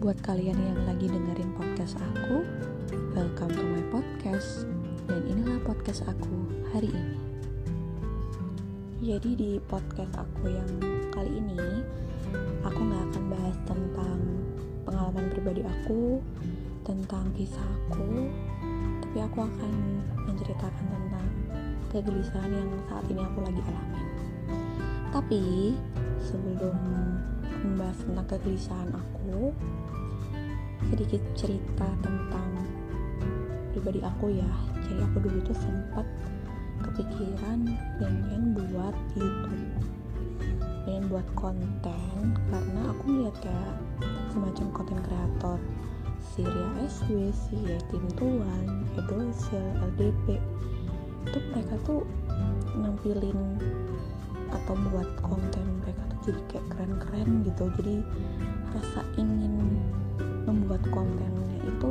Buat kalian yang lagi dengerin podcast aku, welcome to my podcast. Dan inilah podcast aku hari ini. Jadi di podcast aku yang kali ini, aku nggak akan bahas tentang pengalaman pribadi aku, tentang kisah aku, tapi aku akan menceritakan tentang kegelisahan yang saat ini aku lagi alami. Tapi sebelum membahas tentang kegelisahan aku, sedikit cerita tentang pribadi aku ya. Jadi aku dulu tuh sempat kepikiran pengen buat YouTube, pengen buat konten karena aku melihat kayak semacam konten kreator Syria SW, si Yatim Tuan, Edosil, LDP itu mereka tuh nampilin atau buat konten mereka jadi kayak keren-keren gitu. Jadi rasa ingin membuat kontennya itu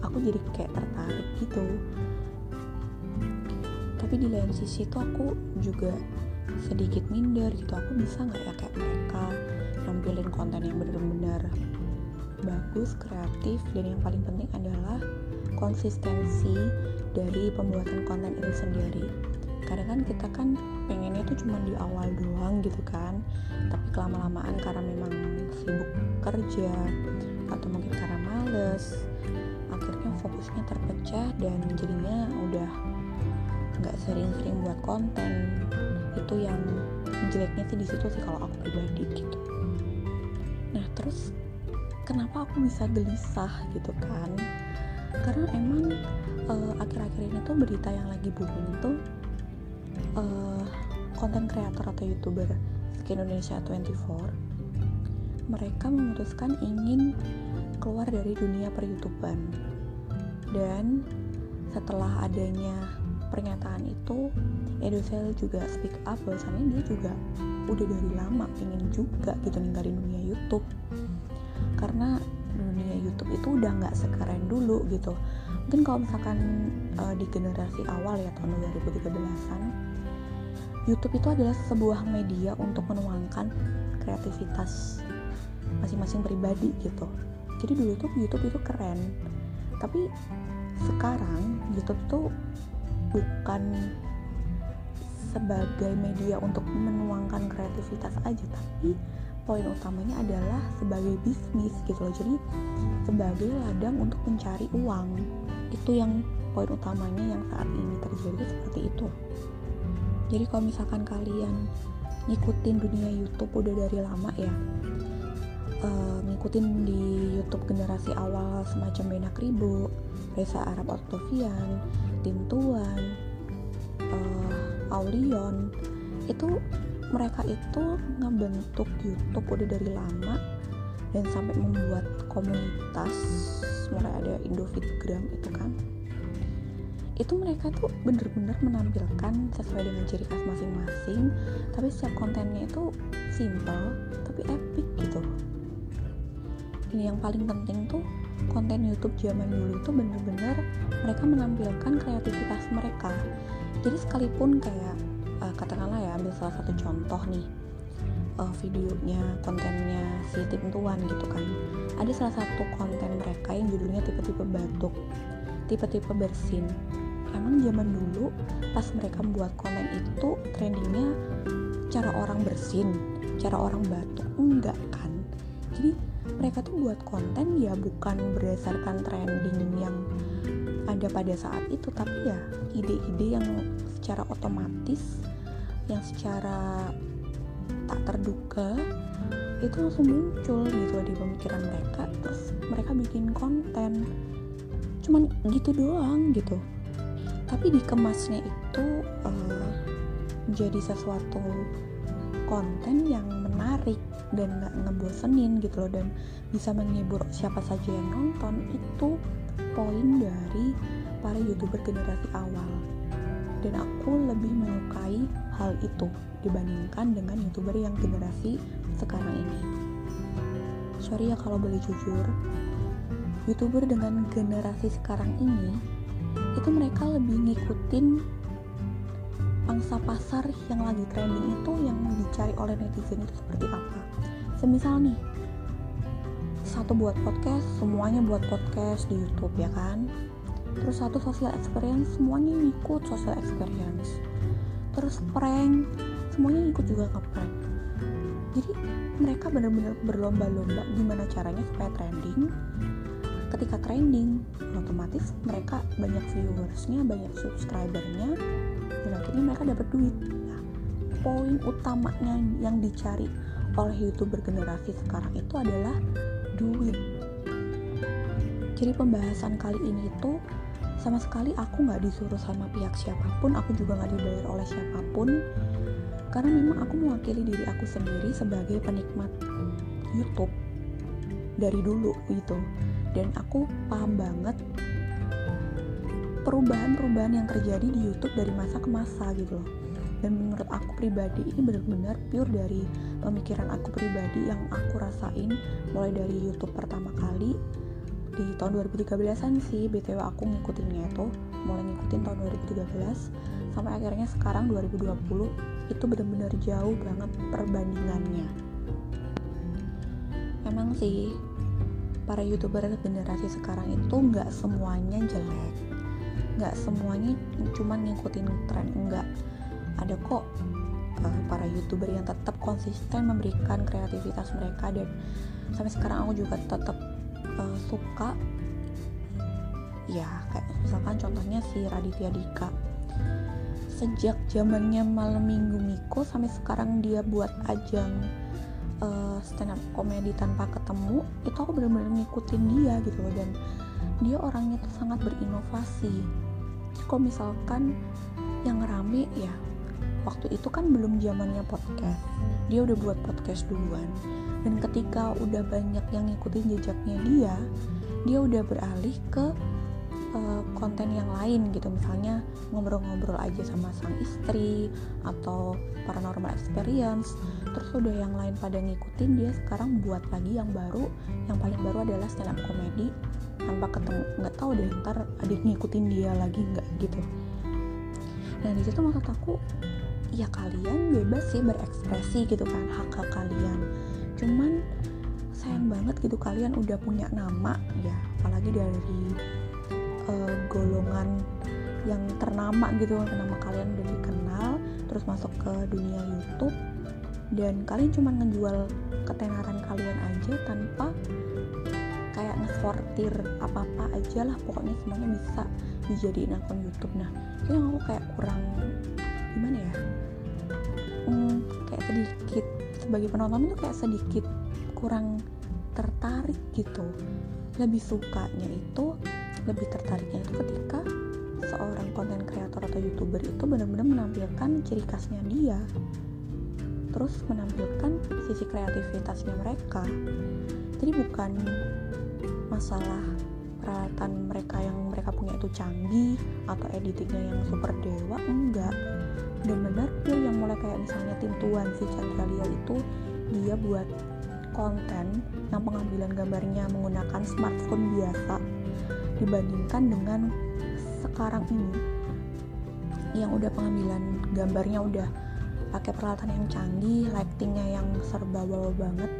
aku jadi kayak tertarik gitu. Tapi di lain sisi tuh aku juga sedikit minder gitu. Aku bisa nggak ya kayak mereka nampilin konten yang benar-benar bagus, kreatif, dan yang paling penting adalah konsistensi dari pembuatan konten itu sendiri kan kita kan pengennya tuh cuma di awal doang gitu kan. Tapi kelama-lamaan karena memang sibuk kerja atau mungkin karena males akhirnya fokusnya terpecah dan jadinya udah nggak sering-sering buat konten. Itu yang jeleknya sih di situ sih kalau aku pribadi gitu. Nah terus kenapa aku bisa gelisah gitu kan? Karena emang uh, akhir-akhir ini tuh berita yang lagi booming tuh konten uh, kreator atau youtuber Skin Indonesia 24 mereka memutuskan ingin keluar dari dunia peryoutuban dan setelah adanya pernyataan itu Edosel juga speak up bahwasannya dia juga udah dari lama pengen juga gitu ninggalin dunia YouTube. Karena dunia YouTube itu udah nggak sekeren dulu gitu. Mungkin kalau misalkan uh, di generasi awal ya tahun 2013an YouTube itu adalah sebuah media untuk menuangkan kreativitas masing-masing pribadi gitu. Jadi dulu tuh YouTube itu keren. Tapi sekarang YouTube tuh bukan sebagai media untuk menuangkan kreativitas aja tapi poin utamanya adalah sebagai bisnis gitu loh. Jadi sebagai ladang untuk mencari uang. Itu yang poin utamanya yang saat ini terjadi seperti itu jadi kalau misalkan kalian ngikutin dunia YouTube udah dari lama ya uh, ngikutin di YouTube generasi awal semacam Bena Kribo, Reza Arab Octavian, Tim Tuan, uh, Aulion itu mereka itu ngebentuk YouTube udah dari lama dan sampai membuat komunitas mulai ada Indofitgram itu kan itu mereka tuh bener-bener menampilkan sesuai dengan ciri khas masing-masing tapi setiap kontennya itu simple tapi epic gitu. Ini yang paling penting tuh konten YouTube zaman dulu itu bener-bener mereka menampilkan kreativitas mereka. Jadi sekalipun kayak uh, katakanlah ya ambil salah satu contoh nih uh, videonya kontennya si tim gitu kan. Ada salah satu konten mereka yang judulnya tipe-tipe batuk tipe-tipe bersin emang zaman dulu pas mereka membuat konten itu trendingnya cara orang bersin cara orang batuk enggak kan? Jadi mereka tuh buat konten ya bukan berdasarkan trending yang ada pada saat itu tapi ya ide-ide yang secara otomatis yang secara tak terduga itu langsung muncul gitu di pemikiran mereka terus mereka bikin konten. Cuman gitu doang gitu tapi dikemasnya itu uh, menjadi sesuatu konten yang menarik dan nggak ngebosenin gitu loh. Dan bisa menghibur siapa saja yang nonton itu poin dari para youtuber generasi awal. Dan aku lebih menyukai hal itu dibandingkan dengan youtuber yang generasi sekarang ini. Sorry ya kalau boleh jujur youtuber dengan generasi sekarang ini itu mereka lebih ngikutin pangsa pasar yang lagi trending itu yang dicari oleh netizen itu seperti apa. Semisal nih satu buat podcast semuanya buat podcast di YouTube ya kan? Terus satu social experience semuanya ngikut social experience. Terus prank semuanya ikut juga ke prank jadi mereka benar-benar berlomba-lomba gimana caranya supaya trending ketika trending otomatis mereka banyak viewersnya banyak subscribernya dan akhirnya mereka dapat duit. Nah, poin utamanya yang dicari oleh youtuber generasi sekarang itu adalah duit. Jadi pembahasan kali ini itu sama sekali aku nggak disuruh sama pihak siapa pun aku juga nggak dibayar oleh siapa pun karena memang aku mewakili diri aku sendiri sebagai penikmat YouTube dari dulu gitu dan aku paham banget perubahan-perubahan yang terjadi di YouTube dari masa ke masa gitu loh. Dan menurut aku pribadi ini benar-benar pure dari pemikiran aku pribadi yang aku rasain mulai dari YouTube pertama kali di tahun 2013an sih. BTW aku ngikutinnya itu mulai ngikutin tahun 2013 sampai akhirnya sekarang 2020 itu benar-benar jauh banget perbandingannya. Emang sih para youtuber generasi sekarang itu nggak semuanya jelek. Nggak semuanya cuma ngikutin tren enggak ada kok uh, para youtuber yang tetap konsisten memberikan kreativitas mereka dan sampai sekarang aku juga tetap uh, suka. Ya kayak misalkan contohnya si Raditya Dika. Sejak zamannya malam minggu Miko sampai sekarang dia buat ajang uh, stand up komedi tanpa ketemu itu aku benar-benar ngikutin dia gitu loh. Dan dia orangnya tuh sangat berinovasi. Kalau misalkan yang rame ya waktu itu kan belum zamannya podcast. Dia udah buat podcast duluan. Dan ketika udah banyak yang ngikutin jejaknya dia dia udah beralih ke uh, konten yang lain gitu. Misalnya ngobrol-ngobrol aja sama sang istri atau paranormal experience. Terus udah yang lain pada ngikutin dia sekarang buat lagi yang baru. Yang paling baru adalah stand up comedy tanpa ketemu nggak tahu deh ntar adik ngikutin dia lagi nggak gitu. Nah di situ maksud aku ya kalian bebas sih berekspresi gitu kan hak hak kalian. Cuman sayang banget gitu kalian udah punya nama ya apalagi dari uh, golongan yang ternama gitu nama kalian udah dikenal terus masuk ke dunia YouTube dan kalian cuma ngejual ketenaran kalian aja tanpa kayak ngesortir apa-apa aja lah pokoknya semuanya bisa dijadiin akun YouTube. Nah itu yang aku kayak kurang gimana ya hmm, kayak sedikit sebagai penonton itu kayak sedikit kurang tertarik gitu. Lebih sukanya itu lebih tertariknya itu ketika seorang konten kreator atau youtuber itu benar-benar menampilkan ciri khasnya dia terus menampilkan sisi kreativitasnya mereka. Jadi bukan masalah peralatan mereka yang mereka punya itu canggih atau editingnya yang super dewa enggak. Benar-benar pure yang mulai kayak misalnya tim tuan si Chandra Lia itu dia buat konten yang pengambilan gambarnya menggunakan smartphone biasa dibandingkan dengan sekarang ini yang udah pengambilan gambarnya udah pakai peralatan yang canggih, lightingnya yang serba wow banget.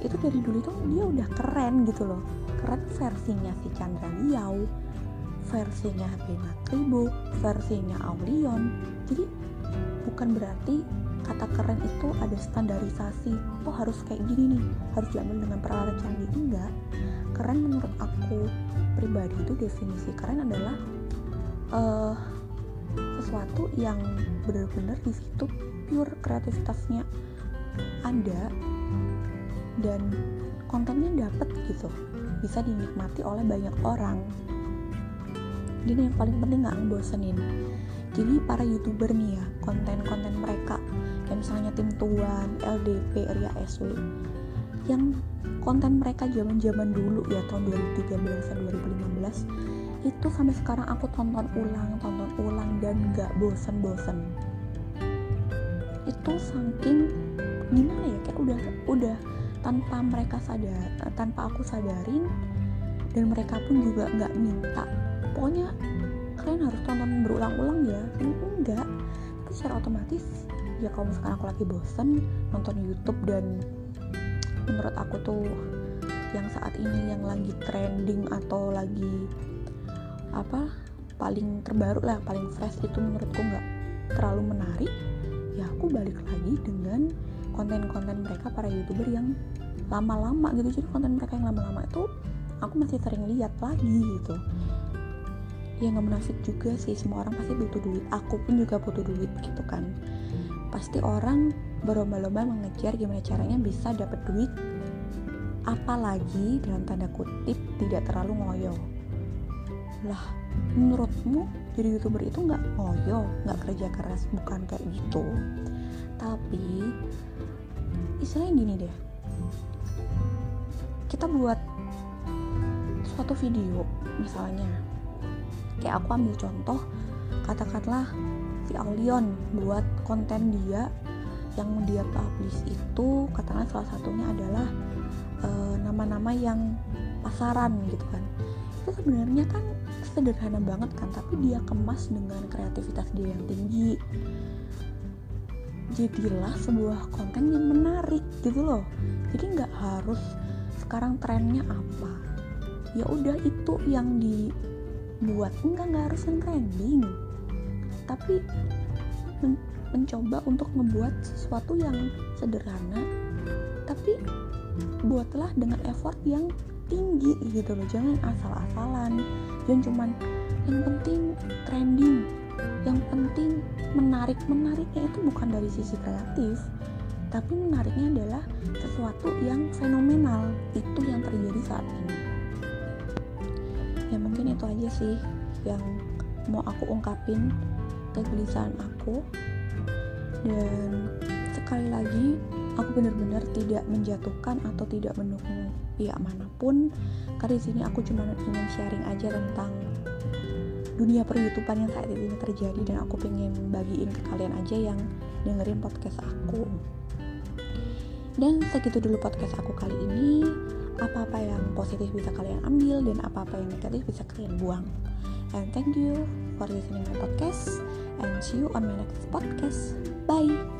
Itu dari dulu tuh dia udah keren gitu loh. Keren versinya si Chandra Liao, versinya Bena Kribo, versinya Aulion. Jadi bukan berarti kata keren itu ada standarisasi oh harus kayak gini nih harus diambil dengan peralatan canggih enggak keren menurut aku pribadi itu definisi keren adalah uh, sesuatu yang benar-benar di situ pure kreativitasnya ada dan kontennya dapet gitu bisa dinikmati oleh banyak orang. Dan yang paling penting nggak ngebosenin. Jadi para youtuber nih ya konten-konten mereka kayak misalnya tim Tuan, LDP, Ria SW yang konten mereka zaman-zaman dulu ya tahun 2013 dan 2015 itu sampai sekarang aku tonton ulang, tonton ulang dan gak bosen-bosen. Itu saking gimana ya kayak udah udah tanpa mereka sadar tanpa aku sadarin dan mereka pun juga nggak minta. Pokoknya kalian harus tonton berulang-ulang ya ini enggak. Tapi secara otomatis ya kalau misalkan aku lagi bosen nonton YouTube dan menurut aku tuh yang saat ini yang lagi trending atau lagi apa paling terbaru lah paling fresh itu menurutku nggak terlalu menarik ya aku balik lagi dengan konten-konten mereka para youtuber yang lama-lama gitu. Jadi konten mereka yang lama-lama itu aku masih sering lihat lagi gitu. Ya nggak munafik juga sih semua orang pasti butuh duit. Aku pun juga butuh duit gitu kan. Pasti orang berlomba-lomba mengejar gimana caranya bisa dapat duit apalagi dalam tanda kutip tidak terlalu ngoyo. Lah menurutmu jadi youtuber itu nggak ngoyo nggak kerja keras bukan kayak gitu. Tapi istilahnya gini deh. Kita buat suatu video misalnya. Kayak aku ambil contoh katakanlah si Aulion buat konten dia yang dia publish itu katakanlah salah satunya adalah eh, nama-nama uh, yang pasaran gitu kan. Itu sebenarnya kan sederhana banget kan tapi dia kemas dengan kreativitas dia yang tinggi. Jadilah sebuah konten yang menarik gitu loh. Jadi nggak harus sekarang trennya apa. Ya udah itu yang dibuat. Enggak nggak harus yang trending. Tapi mencoba untuk membuat sesuatu yang sederhana tapi buatlah dengan effort yang tinggi gitu loh. Jangan asal-asalan. Jangan cuman yang penting trending. Yang penting menarik menariknya itu bukan dari sisi kreatif tapi menariknya adalah sesuatu yang fenomenal. Itu yang terjadi saat ini. Ya mungkin itu aja sih yang mau aku ungkapin kegelisahan aku dan sekali lagi aku benar-benar tidak menjatuhkan atau tidak mendukung pihak mana pun karena di sini aku cuma ingin sharing aja tentang dunia per yang saat ini terjadi dan aku pengen bagiin ke kalian aja yang dengerin podcast aku. Dan segitu dulu podcast aku kali ini. Apa-apa yang positif bisa kalian ambil dan apa-apa yang negatif bisa kalian buang. And thank you for listening my podcast and see you on my next podcast. Bye